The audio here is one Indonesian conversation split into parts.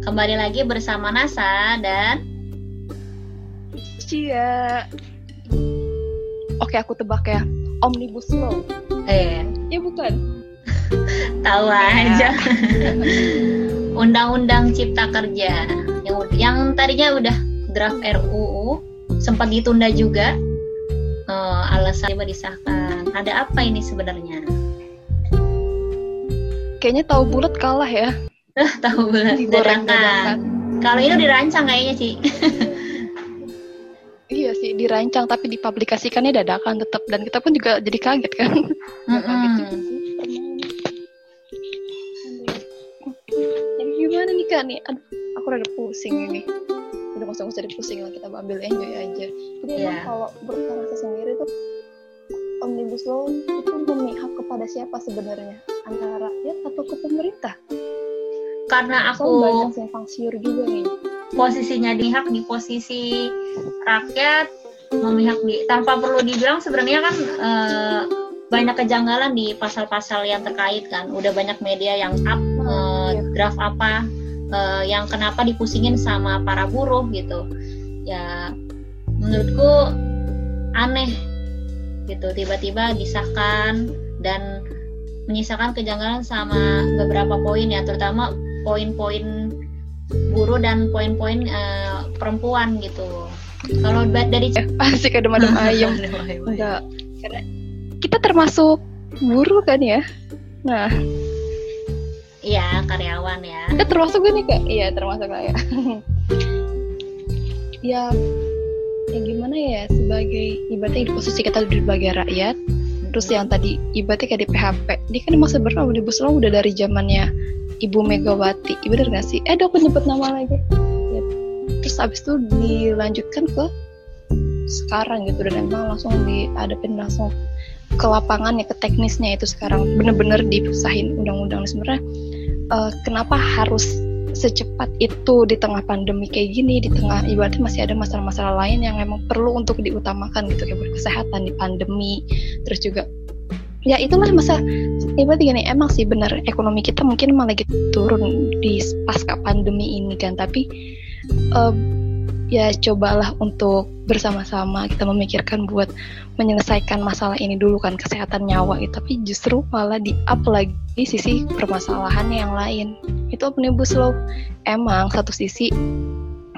Kembali lagi bersama Nasa dan Cia. Oke, aku tebak ya. Omnibus Law. eh Ya bukan? tahu aja. Undang-Undang Cipta Kerja yang yang tadinya udah draft RUU sempat ditunda juga. Eh, alasan tiba disahkan. Ada apa ini sebenarnya? Kayaknya tahu bulat kalah ya. Tahu banget Digoreng dadakan. dadakan. Kalau ini dirancang kayaknya sih. Iya sih, dirancang tapi dipublikasikannya dadakan tetap dan kita pun juga jadi kaget kan. Mm-mm. sih. Jadi gimana nih kak nih? Aduh, aku rada pusing ini. Udah nggak usah nggak usah dipusing lah, kita ambil enjoy aja. Jadi Iya. kalau saya sendiri tuh Omnibus Law itu memihak kepada siapa sebenarnya? Antara rakyat atau ke pemerintah? Karena aku banyak simpang siur juga nih. posisinya dihak di posisi rakyat memihak di tanpa perlu dibilang sebenarnya kan eh, banyak kejanggalan di pasal-pasal yang terkait kan udah banyak media yang up Iya. draft apa eh, yang kenapa dipusingin sama para buruh gitu ya menurutku aneh gitu tiba-tiba disahkan dan menyisakan kejanggalan sama beberapa poin ya terutama poin-poin buruh dan poin-poin eh, perempuan gitu. Kalau dari Asik ada madam ayam. Enggak. Karena kita termasuk buruh kan ya. Nah, Iya karyawan ya. kita termasuk gue nih kak. Iya termasuk lah ya. ya, ya gimana ya sebagai ibaratnya di posisi kita sebagai rakyat. Terus yang tadi ibaratnya kayak di PHP, dia kan emang sebenarnya omnibus law udah dari zamannya Ibu Megawati. Iya bener gak sih? Eh, aku nyebut nama lagi. Ya. Terus abis itu dilanjutkan ke sekarang gitu dan emang langsung diadapin langsung ke lapangannya ke teknisnya itu sekarang bener-bener dipisahin undang-undang sebenarnya eh, kenapa harus secepat itu di tengah pandemi kayak gini di tengah ibaratnya masih ada masalah-masalah lain yang emang perlu untuk diutamakan gitu kayak kesehatan di pandemi terus juga ya itulah masa ibaratnya gini emang sih bener ekonomi kita mungkin emang lagi turun di pasca pandemi ini kan tapi eh, ya cobalah untuk bersama-sama kita memikirkan buat menyelesaikan masalah ini dulu kan kesehatan nyawa gitu tapi justru malah di up lagi sisi permasalahan yang lain. Itu omnibus law emang satu sisi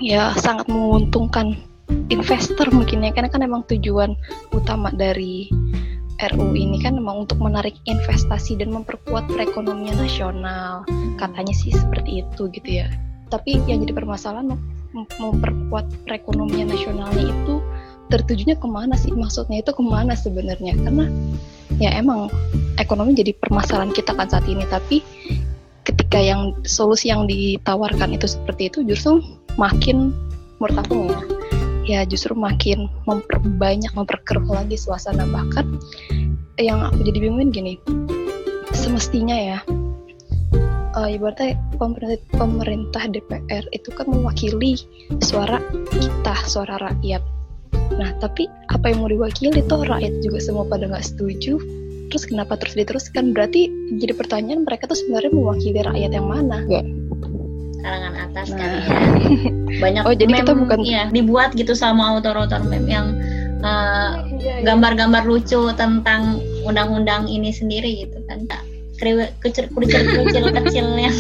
ya sangat menguntungkan investor mungkin ya karena kan emang tujuan utama dari RU ini kan memang untuk menarik investasi dan memperkuat perekonomian nasional. Katanya sih seperti itu gitu ya. Tapi yang jadi permasalahan mem- memperkuat perekonomian nasionalnya itu tertujunya ke mana sih? Maksudnya itu ke mana sebenarnya? Karena ya emang ekonomi jadi permasalahan kita kan saat ini. Tapi ketika yang solusi yang ditawarkan itu seperti itu justru makin menurut aku ya ya justru makin memperbanyak memperkeruh lagi suasana bahkan yang aku jadi bingungin gini semestinya ya eh, ibaratnya pemerintah, pemerintah DPR itu kan mewakili suara kita, suara rakyat. Nah, tapi apa yang mau diwakili tuh rakyat juga semua pada nggak setuju. Terus kenapa terus diteruskan? Berarti jadi pertanyaan mereka tuh sebenarnya mewakili rakyat yang mana? Kalangan atas Nah. kali ya. Banyak Oh, jadi meme, kita bukan- iya, dibuat gitu sama autor-autor meme yang eh, gambar-gambar lucu tentang undang-undang ini sendiri gitu kan. Kucil-kucil kecil yang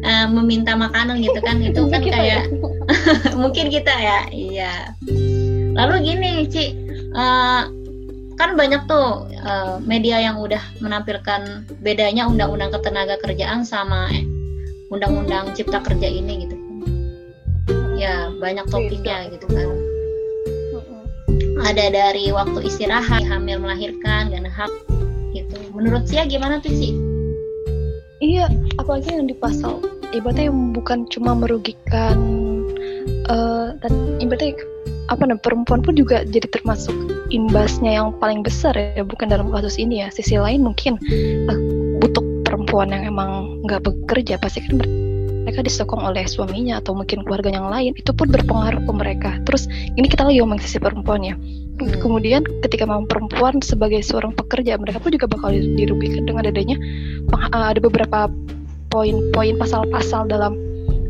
eh, meminta makanan gitu kan itu kan Kita kayak ya. mungkin kita ya iya lalu gini Ci eh, kan banyak tuh eh, media yang udah menampilkan bedanya undang-undang ketenaga kerjaan sama undang-undang cipta kerja ini gitu. Ya banyak topiknya gitu kan. Ada dari waktu istirahat hamil melahirkan dan hak gitu. Menurut Cia gimana tuh sih Iya, apalagi yang di pasal ibaratnya yang bukan cuma merugikan eh dan ibaratnya apa namanya perempuan pun juga jadi termasuk imbasnya yang paling besar ya bukan dalam kasus ini ya. Sisi lain mungkin untuk perempuan yang emang nggak bekerja pasti kan mereka disokong oleh suaminya atau mungkin keluarga yang lain itu pun berpengaruh ke mereka. Terus ini kita lagi ngomong sisi perempuan ya. Hmm. kemudian ketika memang perempuan sebagai seorang pekerja mereka pun juga bakal dirugikan dengan adanya eh, ada beberapa poin-poin pasal-pasal dalam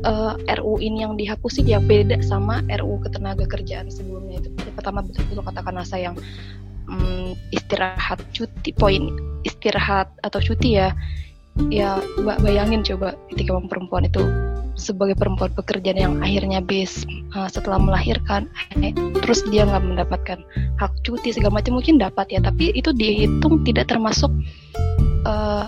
uh, eh, RU ini yang dihapusin ya beda sama RU ketenaga kerjaan sebelumnya. Itu pertama betul-betul katakan Nasa yang um, istirahat cuti poin istirahat atau cuti ya ya bayangin coba ketika perempuan itu sebagai perempuan pekerjaan yang akhirnya bis uh, setelah melahirkan eh, terus dia nggak mendapatkan hak cuti segala macam mungkin dapat ya tapi itu dihitung tidak termasuk uh,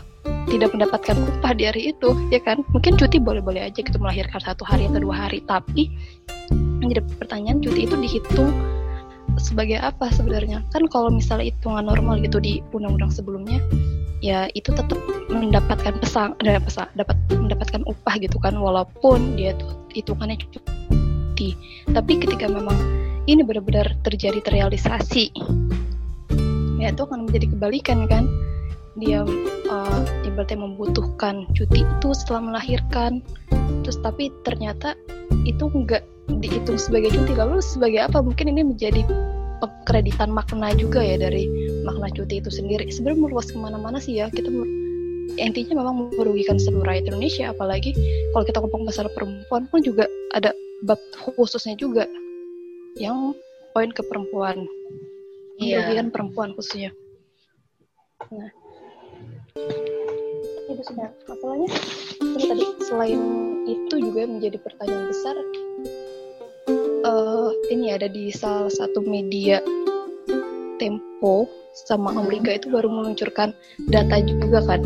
tidak mendapatkan upah di hari itu ya kan? Mungkin cuti boleh-boleh aja gitu melahirkan satu hari atau dua hari tapi menjadi pertanyaan cuti itu dihitung sebagai apa sebenarnya? Kan kalau misalnya hitungan normal gitu di undang-undang sebelumnya ya itu tetap mendapatkan pesan dan pesan dapat mendapatkan upah gitu kan walaupun dia tuh hitungannya cuti tapi ketika memang ini benar-benar terjadi terrealisasi ya itu akan menjadi kebalikan kan. Dia uh, ibaratnya membutuhkan cuti itu setelah melahirkan. Terus tapi ternyata itu enggak dihitung sebagai cuti. Lalu sebagai apa? Mungkin ini menjadi kreditan makna juga ya dari makna cuti itu sendiri. Sebenarnya meluas ke mana-mana sih ya. Kita intinya memang merugikan seluruh rakyat Indonesia apalagi kalau kita ngomong masalah perempuan pun juga ada bab khususnya juga yang poin ke perempuan. Yeah. merugikan perempuan khususnya. Nah. Itu sudah. Masalahnya tadi selain itu juga menjadi pertanyaan besar uh, ini ada di salah satu media Tempo sama hmm. Amerika itu baru meluncurkan data juga kan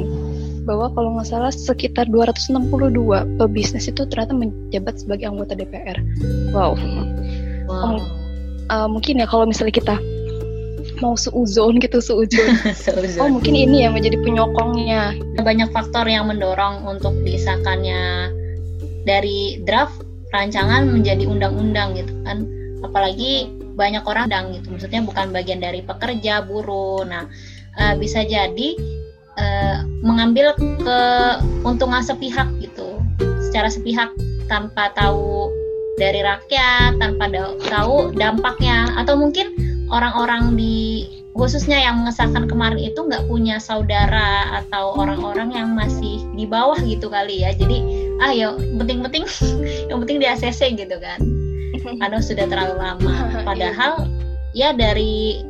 bahwa kalau nggak salah sekitar 262 pebisnis itu ternyata menjabat sebagai anggota DPR. Wow. wow. Um, uh, mungkin ya kalau misalnya kita mau seuzon gitu seuzon. oh mungkin ini yang menjadi penyokongnya. Banyak faktor yang mendorong untuk disahkannya dari draft rancangan menjadi undang-undang gitu kan apalagi banyak orang dang gitu. Maksudnya bukan bagian dari pekerja buruh. Nah uh, bisa jadi uh, mengambil keuntungan sepihak gitu. Secara sepihak tanpa tahu dari rakyat tanpa tahu dampaknya. Atau mungkin orang-orang di khususnya yang mengesahkan kemarin itu nggak punya saudara atau orang-orang yang masih di bawah gitu kali ya. Jadi ah ya penting-penting yang penting di ACC gitu kan karena sudah terlalu lama padahal ya dari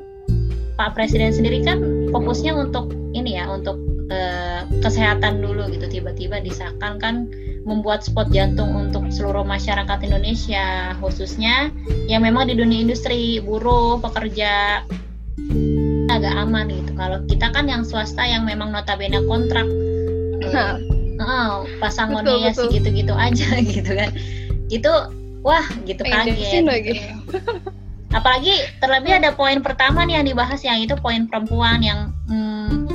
Pak Presiden sendiri kan fokusnya untuk ini ya untuk uh, kesehatan dulu gitu tiba-tiba disahkan kan membuat spot jantung untuk seluruh masyarakat Indonesia khususnya yang memang di dunia industri buruh pekerja agak aman gitu. Kalau kita kan yang swasta yang memang notabene kontrak uh, uh, pasangannya ya segitu-gitu aja gitu kan. Itu wah gitu kaget. Lagi. Apalagi terlebih ada poin pertama nih yang dibahas yang itu poin perempuan yang hmm,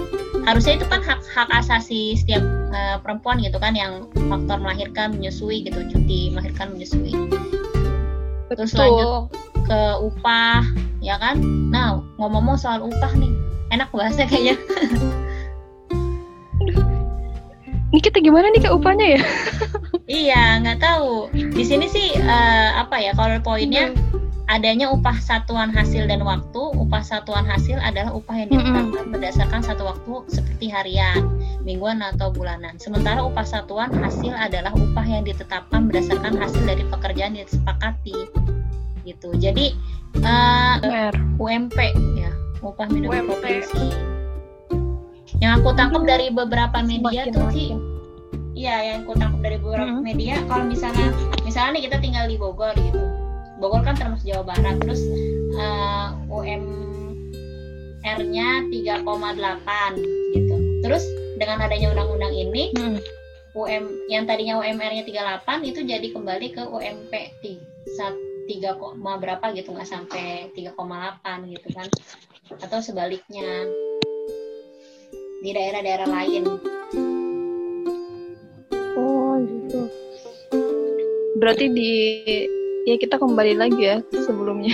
harusnya itu kan hak hak asasi setiap uh, perempuan gitu kan yang faktor melahirkan menyusui gitu cuti melahirkan menyusui. Betul. Terus lanjut ke upah ya kan nah ngomong-ngomong soal upah nih enak bahasnya kayaknya ini kita gimana nih ke upahnya ya iya nggak tahu. Di sini sih uh, apa ya kalau poinnya adanya upah satuan hasil dan waktu. Upah satuan hasil adalah upah yang ditetapkan mm -hmm. berdasarkan satu waktu seperti harian mingguan atau bulanan. Sementara upah satuan hasil adalah upah yang ditetapkan berdasarkan hasil dari pekerjaan yang disepakati. Gitu. Jadi uh, eh, UMP ya upah minimum provinsi. Yang aku tangkap dari beberapa media tuh sih iya yang tangkap dari beberapa hmm. media kalau misalnya misalnya nih kita tinggal di Bogor gitu. Bogor kan termasuk Jawa Barat. Terus uh, eh, UMR-nya 3,8 gitu. Terus dengan adanya undang-undang ini hmm. UM yang tadinya UMR-nya 38 itu jadi kembali ke UMP 1 tiga koma berapa gitu nggak sampai 3,8 gitu kan. Atau sebaliknya. Di daerah-daerah lain oh gitu. Berarti di ya kita kembali lagi ya sebelumnya.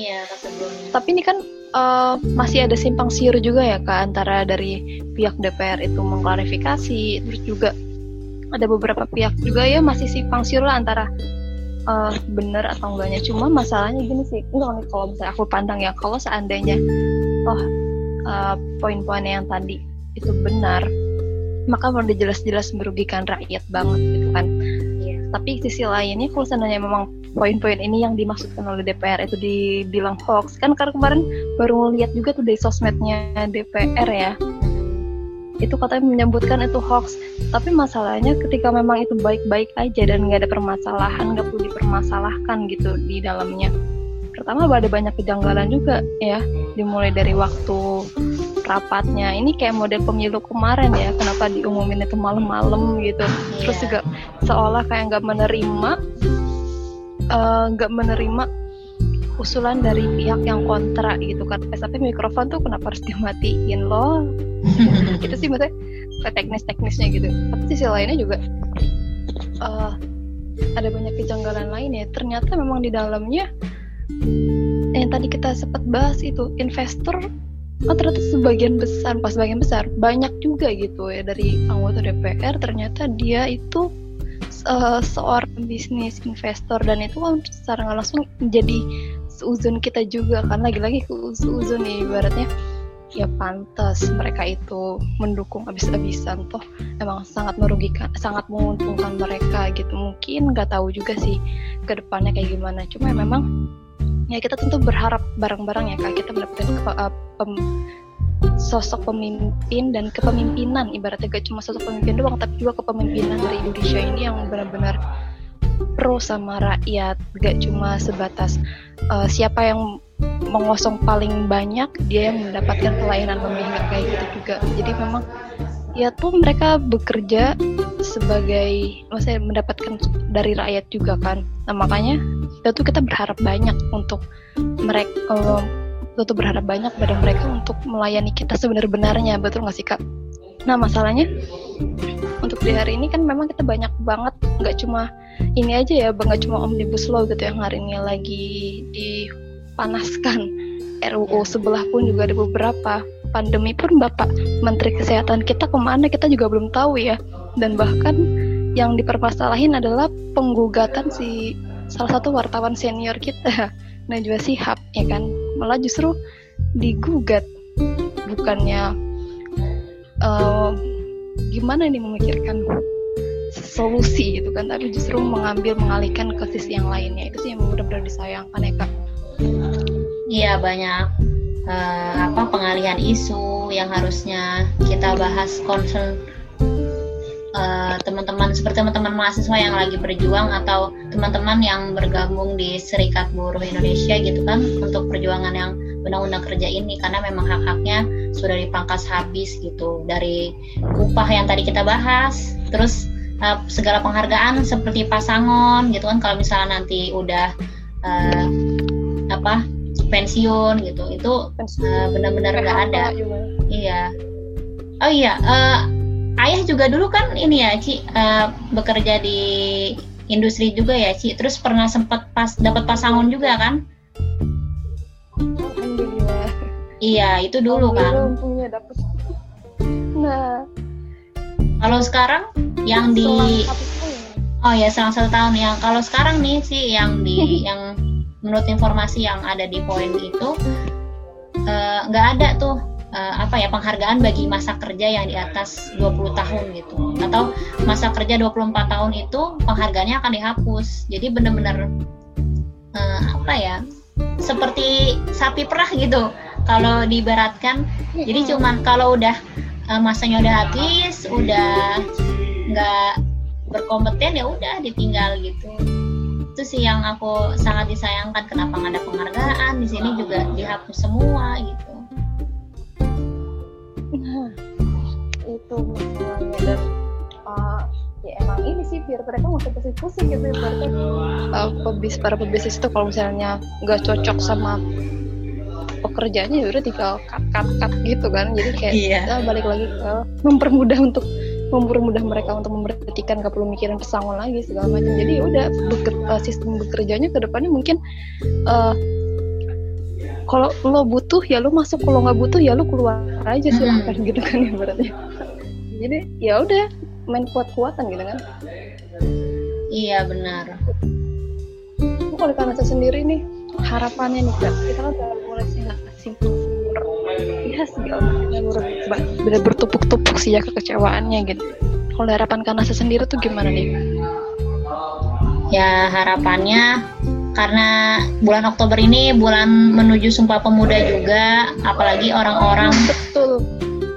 Iya ke sebelumnya. Tapi ini kan uh, masih ada simpang siur juga ya kak antara dari pihak DPR itu mengklarifikasi terus juga ada beberapa pihak juga ya masih simpang siur lah antara uh, benar atau enggaknya. Cuma masalahnya gini sih enggak kalau misalnya aku pandang ya kalau seandainya oh uh, poin-poin yang tadi itu benar maka udah jelas-jelas merugikan rakyat banget gitu kan. Iya. tapi sisi lainnya kalau seandainya memang poin-poin ini yang dimaksudkan oleh DPR itu dibilang hoax kan karena kemarin baru lihat juga tuh dari sosmednya DPR ya. Itu katanya menyebutkan itu hoax. Tapi masalahnya ketika memang itu baik-baik aja dan nggak ada permasalahan nggak perlu dipermasalahkan gitu di dalamnya. Pertama ada banyak kejanggalan juga ya dimulai dari waktu rapatnya. Ini kayak model pemilu kemarin ya kenapa diumumin itu malam-malam gitu. Terus iya. juga seolah kayak nggak menerima eh, nggak uh, menerima usulan dari pihak yang kontra gitu kan. Tapi mikrofon tuh kenapa harus dimatiin loh? Itu sih maksudnya teknis-teknisnya gitu. Tapi sisi lainnya juga uh, ada banyak kejanggalan lain ya. Ternyata memang di dalamnya yang tadi kita sempat bahas itu investor oh ternyata sebagian besar pas sebagian besar banyak juga gitu ya dari anggota DPR ternyata dia itu uh, seorang bisnis investor dan itu kan secara nggak langsung menjadi seuzon kita juga kan lagi-lagi seuzon nih ibaratnya. Ya pantas mereka itu mendukung abis-abisan toh. Emang sangat merugikan sangat menguntungkan mereka gitu. Mungkin nggak tahu juga sih ke depannya kayak gimana. Cuma ya memang ya kita tentu berharap bareng-bareng ya kak. Kita mendapatkan ke, uh, pem, sosok pemimpin dan kepemimpinan. Ibaratnya gak cuma sosok pemimpin doang tapi juga kepemimpinan dari Indonesia ini yang benar-benar pro sama rakyat. Gak cuma sebatas uh, siapa yang mengosong paling banyak dia yang mendapatkan pelayanan lebih nggak kayak gitu juga. Jadi memang ya tuh mereka bekerja sebagai maksudnya mendapatkan dari rakyat juga kan. Nah makanya kita tuh kita berharap banyak untuk mereka uh, kita tuh berharap banyak pada mereka untuk melayani kita sebenar-benarnya betul nggak sih kak? Nah masalahnya untuk di hari ini kan memang kita banyak banget nggak cuma ini aja ya nggak cuma omnibus law gitu yang hari ini lagi dipanaskan RUU sebelah pun juga ada beberapa. Pandemi pun Bapak Menteri Kesehatan kita ke mana kita juga belum tahu ya. Dan bahkan yang dipermasalahin adalah penggugatan si salah satu wartawan senior kita. Najwa Sihab ya kan? Malah justru digugat. Bukannya uh, gimana nih memikirkan solusi gitu kan? Tapi justru mengambil mengalihkan ke sisi yang lainnya. Itu sih yang benar-benar disayangkan ya kak. Iya banyak uh, apa pengalihan isu yang harusnya kita bahas concern eh, teman-teman seperti teman-teman mahasiswa yang lagi berjuang atau teman-teman yang bergabung di Serikat Buruh Indonesia gitu kan untuk perjuangan yang undang-undang kerja ini karena memang hak-haknya sudah dipangkas habis gitu dari upah yang tadi kita bahas terus uh, segala penghargaan seperti pasangon gitu kan kalau misalnya nanti udah uh, apa pensiun gitu itu uh, benar-benar nggak ada. iya. Oh iya uh, ayah juga dulu kan ini ya Ci uh, bekerja di industri juga ya Ci. Terus pernah sempat pas dapat pasangan juga kan? Alhamdulillah. Iya itu dulu kan. Nah. Kalau sekarang yang di oh ya selang satu tahun yang kalau sekarang nih sih yang di yang menurut informasi yang ada di poin itu eh, nggak uh, ada tuh uh, apa ya penghargaan bagi masa kerja yang di atas 20 tahun gitu. Atau masa kerja 24 tahun itu penghargaannya akan dihapus. Jadi benar-benar uh, apa ya seperti sapi perah gitu kalau diberatkan. Jadi cuman kalau udah uh, masanya udah habis udah nggak berkompeten ya udah ditinggal gitu. Itu sih yang aku sangat disayangkan kenapa nggak ada penghargaan. Di sini juga dihapus semua gitu nah itu. Masalahnya dan uh, ya emang ini sih biar mereka nggak usah pusing-pusing gitu berarti uh, pebis para pebisnis itu kalau misalnya nggak cocok sama pekerjaannya ya udah tinggal cut cut cut gitu kan. Jadi kayak yeah. kita balik lagi ke mempermudah untuk mempermudah mereka untuk memperhatikan gak perlu mikirin pesangon lagi segala macam. Jadi ya udah beker, uh, sistem bekerjanya ke depannya mungkin uh, kalau lo butuh ya lo masuk. Kalau nggak butuh ya lo keluar aja silahkan hmm. gitu kan ya berarti jadi ya udah main kuat-kuatan gitu kan. Iya benar. Kalau karena saya sendiri nih harapannya nih kak kita kan udah mulai sih nggak simpel ya segala macam bener bertumpuk-tumpuk sih ya kekecewaannya gitu. Kalau harapan karena saya sendiri tuh gimana nih? Ya harapannya karena bulan Oktober ini bulan menuju Sumpah Pemuda juga, apalagi orang-orang betul.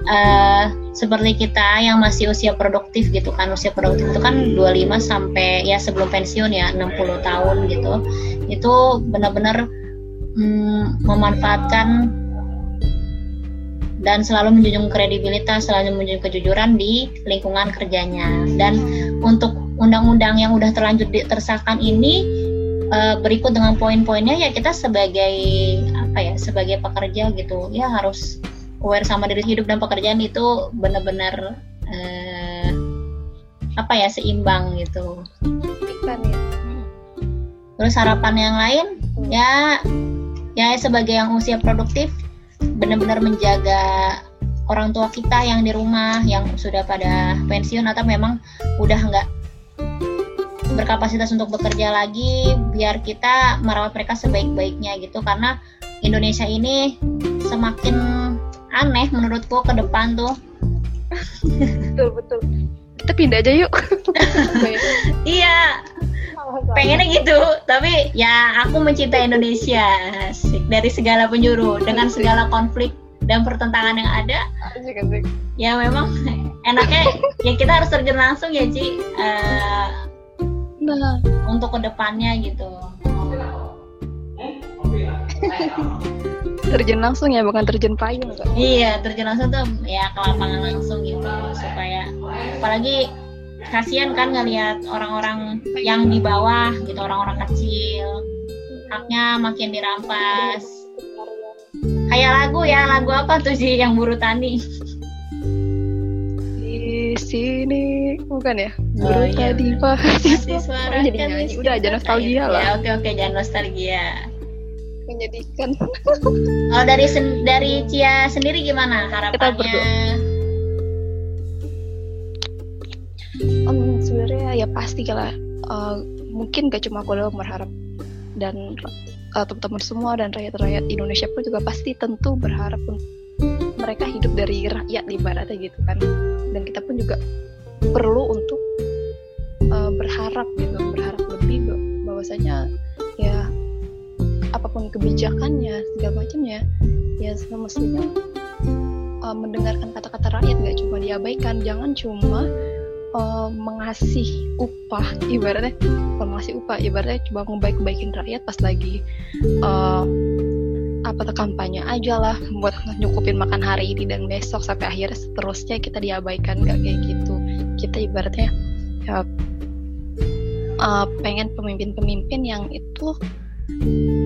uh, seperti kita yang masih usia produktif gitu kan. Usia produktif itu kan 25 sampai ya sebelum pensiun ya 60 tahun gitu. Itu benar-benar mm, memanfaatkan dan selalu menjunjung kredibilitas, selalu menjunjung kejujuran di lingkungan kerjanya. Dan untuk undang-undang yang udah terlanjur tersahkan ini uh, berikut dengan poin-poinnya ya kita sebagai apa ya sebagai pekerja gitu ya harus aware sama diri hidup dan pekerjaan itu benar-benar uh, apa ya seimbang gitu. ya. Terus harapan yang lain ya ya sebagai yang usia produktif benar-benar menjaga orang tua kita yang di rumah yang sudah pada pensiun atau memang udah nggak berkapasitas untuk bekerja lagi biar kita merawat mereka sebaik-baiknya gitu. Karena Indonesia ini semakin aneh menurutku ke depan tuh. Betul betul. Kita pindah aja yuk. Iya pengennya gitu. Tapi ya aku mencintai Indonesia dari segala penjuru dengan segala konflik dan pertentangan yang ada. Ya memang enaknya ya kita harus terjun langsung ya Ci. Uh, nah. untuk ke depannya gitu. Terjun langsung ya bukan terjun payung kok iya terjun langsung tuh ya ke lapangan langsung gitu supaya apalagi kasihan kan ngelihat orang-orang yang di bawah gitu orang-orang kecil. Haknya makin dirampas. Kayak lagu ya lagu apa tuh sih yang buru tani sini. Bukan ya? Oh, buru iya. tadi mahasiswa jadi nyanyi udah aja nostalgia lah. Ya, oke oke jangan nostalgia. Menyedihkan. Oh dari sen dari Cia sendiri gimana harapannya? um, sebenarnya ya pasti kalau uh, mungkin gak cuma aku doang berharap. Dan uh, teman-teman semua dan rakyat-rakyat Indonesia pun juga pasti tentu berharap mereka hidup dari rakyat ibaratnya gitu kan dan kita pun juga perlu untuk uh, berharap gitu berharap lebih bahwasanya ya apa pun kebijakannya segala macamnya ya semestinya uh, mendengarkan kata-kata rakyat nggak cuma diabaikan. Jangan cuma uh, mengasih upah ibaratnya mengasih upah ibaratnya coba ngebaik-baikin rakyat pas lagi uh, apa kampanye aja lah buat nyukupin makan hari ini dan besok sampai akhirnya seterusnya kita diabaikan gak kayak gitu kita ibaratnya ya, uh, pengen pemimpin-pemimpin yang itu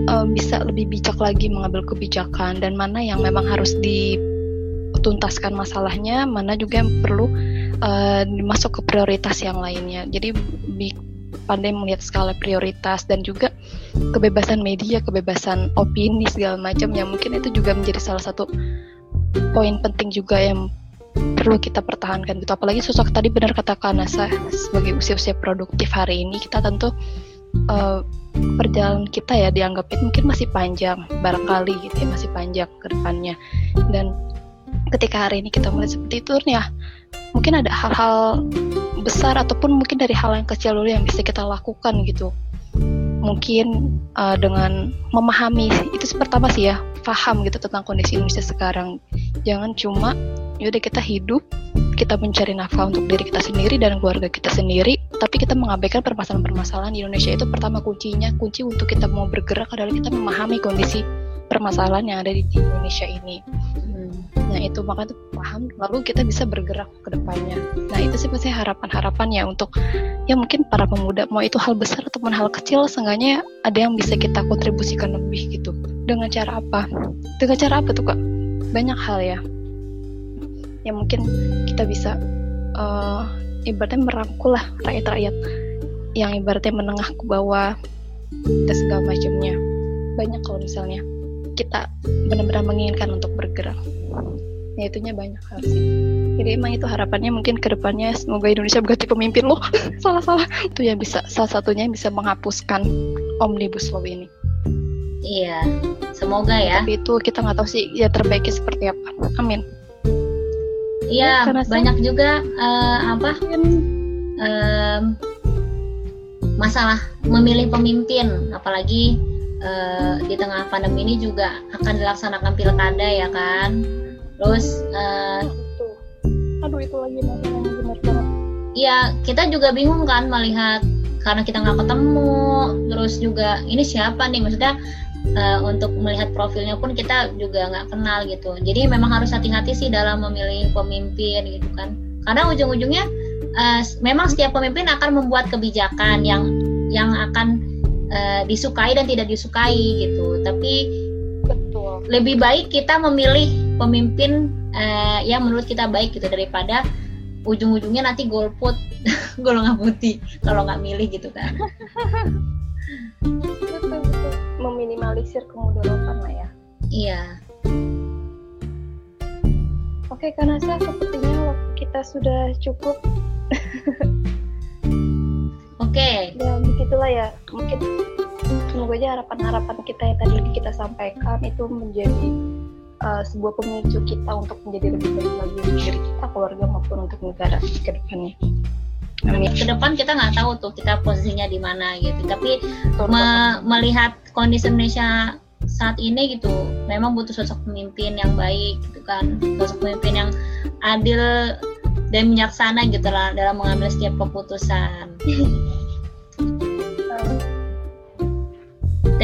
uh, bisa lebih bijak lagi mengambil kebijakan dan mana yang memang harus dituntaskan masalahnya mana juga yang perlu uh, masuk ke prioritas yang lainnya. Jadi pandai melihat skala prioritas dan juga kebebasan media, kebebasan opini segala macam yang mungkin itu juga menjadi salah satu poin penting juga yang perlu kita pertahankan gitu. Apalagi sosok tadi benar kata Kanasa sebagai usia-usia produktif hari ini kita tentu uh, perjalanan kita ya dianggapnya mungkin masih panjang barangkali gitu ya masih panjang ke depannya dan ketika hari ini kita melihat seperti itu ya mungkin ada hal-hal besar ataupun mungkin dari hal yang kecil dulu yang bisa kita lakukan gitu. Mungkin uh, dengan memahami itu pertama sih ya paham gitu tentang kondisi Indonesia sekarang. Jangan cuma yaudah kita hidup kita mencari nafkah untuk diri kita sendiri dan keluarga kita sendiri tapi kita mengabaikan permasalahan-permasalahan di Indonesia. Itu pertama kuncinya kunci untuk kita mau bergerak adalah kita memahami kondisi permasalahan yang ada di Indonesia ini Nah itu maka itu paham lalu kita bisa bergerak ke depannya. Nah itu sih pasti harapan-harapan ya untuk ya mungkin para pemuda mau itu hal besar ataupun hal kecil seenggaknya ada yang bisa kita kontribusikan lebih gitu. Dengan cara apa? Dengan cara apa tuh kak? Banyak hal ya. Ya mungkin kita bisa uh, ibaratnya merangkul lah rakyat-rakyat yang ibaratnya menengah ke bawah dan segala macamnya. Banyak kalau misalnya kita benar-benar menginginkan untuk bergerak. Ya itunya banyak hal sih. Jadi emang itu harapannya mungkin ke depannya semoga Indonesia berganti pemimpin loh. Salah-salah. Itu yang bisa salah satunya yang bisa menghapuskan omnibus law ini. Iya semoga ya. Tapi itu kita nggak tahu sih ya terbaiknya seperti apa. Amin. Iya ya, banyak juga uh, apa? Um, masalah memilih pemimpin apalagi uh, di tengah pandemi ini juga akan dilaksanakan pilkada ya kan? Terus uh, aduh itu lagi iya kita juga bingung kan melihat karena kita nggak ketemu. Terus juga ini siapa nih? Maksudnya uh, untuk melihat profilnya pun kita juga nggak kenal gitu. Jadi memang harus hati-hati sih dalam memilih pemimpin gitu kan. Karena ujung-ujungnya uh, memang setiap pemimpin akan membuat kebijakan yang yang akan uh, disukai dan tidak disukai gitu. Tapi betul. Lebih baik kita memilih pemimpin uh, yang menurut kita baik gitu daripada ujung-ujungnya nanti golput golongan putih kalau nggak milih gitu kan. betul, betul. Meminimalisir kemudaratan lah ya. Iya. Oke, karena saya sepertinya kita sudah cukup Oke. Okay. Ya begitulah ya. Mungkin semoga aja harapan-harapan kita yang tadi kita sampaikan itu menjadi uh, sebuah pemicu kita untuk menjadi lebih baik lagi untuk diri kita, keluarga maupun untuk negara ke depannya. Amin. Ke depan kita nggak tahu tuh kita posisinya di mana gitu. Tapi me melihat kondisi Indonesia saat ini gitu, memang butuh sosok pemimpin yang baik gitu kan, sosok pemimpin yang adil dan bijaksana gitu lah dalam mengambil setiap keputusan.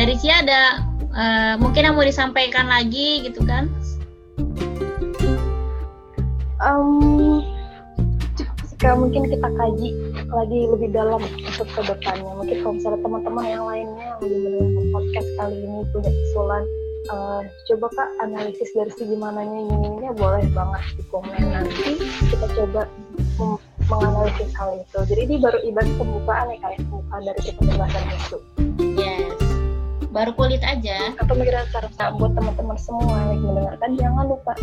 Dari Cia ada uh, mungkin yang mau disampaikan lagi gitu kan? Um, jika mungkin kita kaji lagi lebih dalam untuk ke depannya. Mungkin kalau misalnya teman-teman yang lainnya yang lagi mendengarkan podcast kali ini punya usulan uh, coba kak analisis dari segi mananya ini boleh banget di komen nanti kita coba menganalisis hal itu jadi ini baru ibarat pembukaan ya kayak pembukaan dari kita pembahasan itu baru kulit aja atau mungkin nah, buat teman-teman semua yang mendengarkan jangan lupa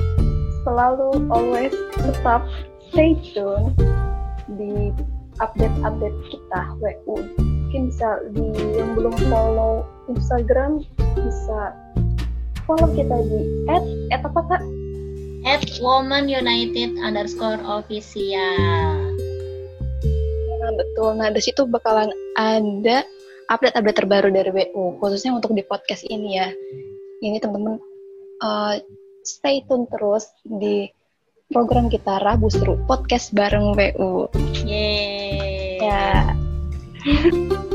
selalu always tetap stay tune di update-update kita WU mungkin bisa di yang belum follow Instagram bisa follow kita di at at apa kak? At Woman United underscore official. Nah, betul. Nah, di situ bakalan ada update-update terbaru dari WU, khususnya untuk di podcast ini ya. Ini teman-teman uh, stay tune terus di program kita Rabu Seru Podcast bareng WU. Yeay. Ya.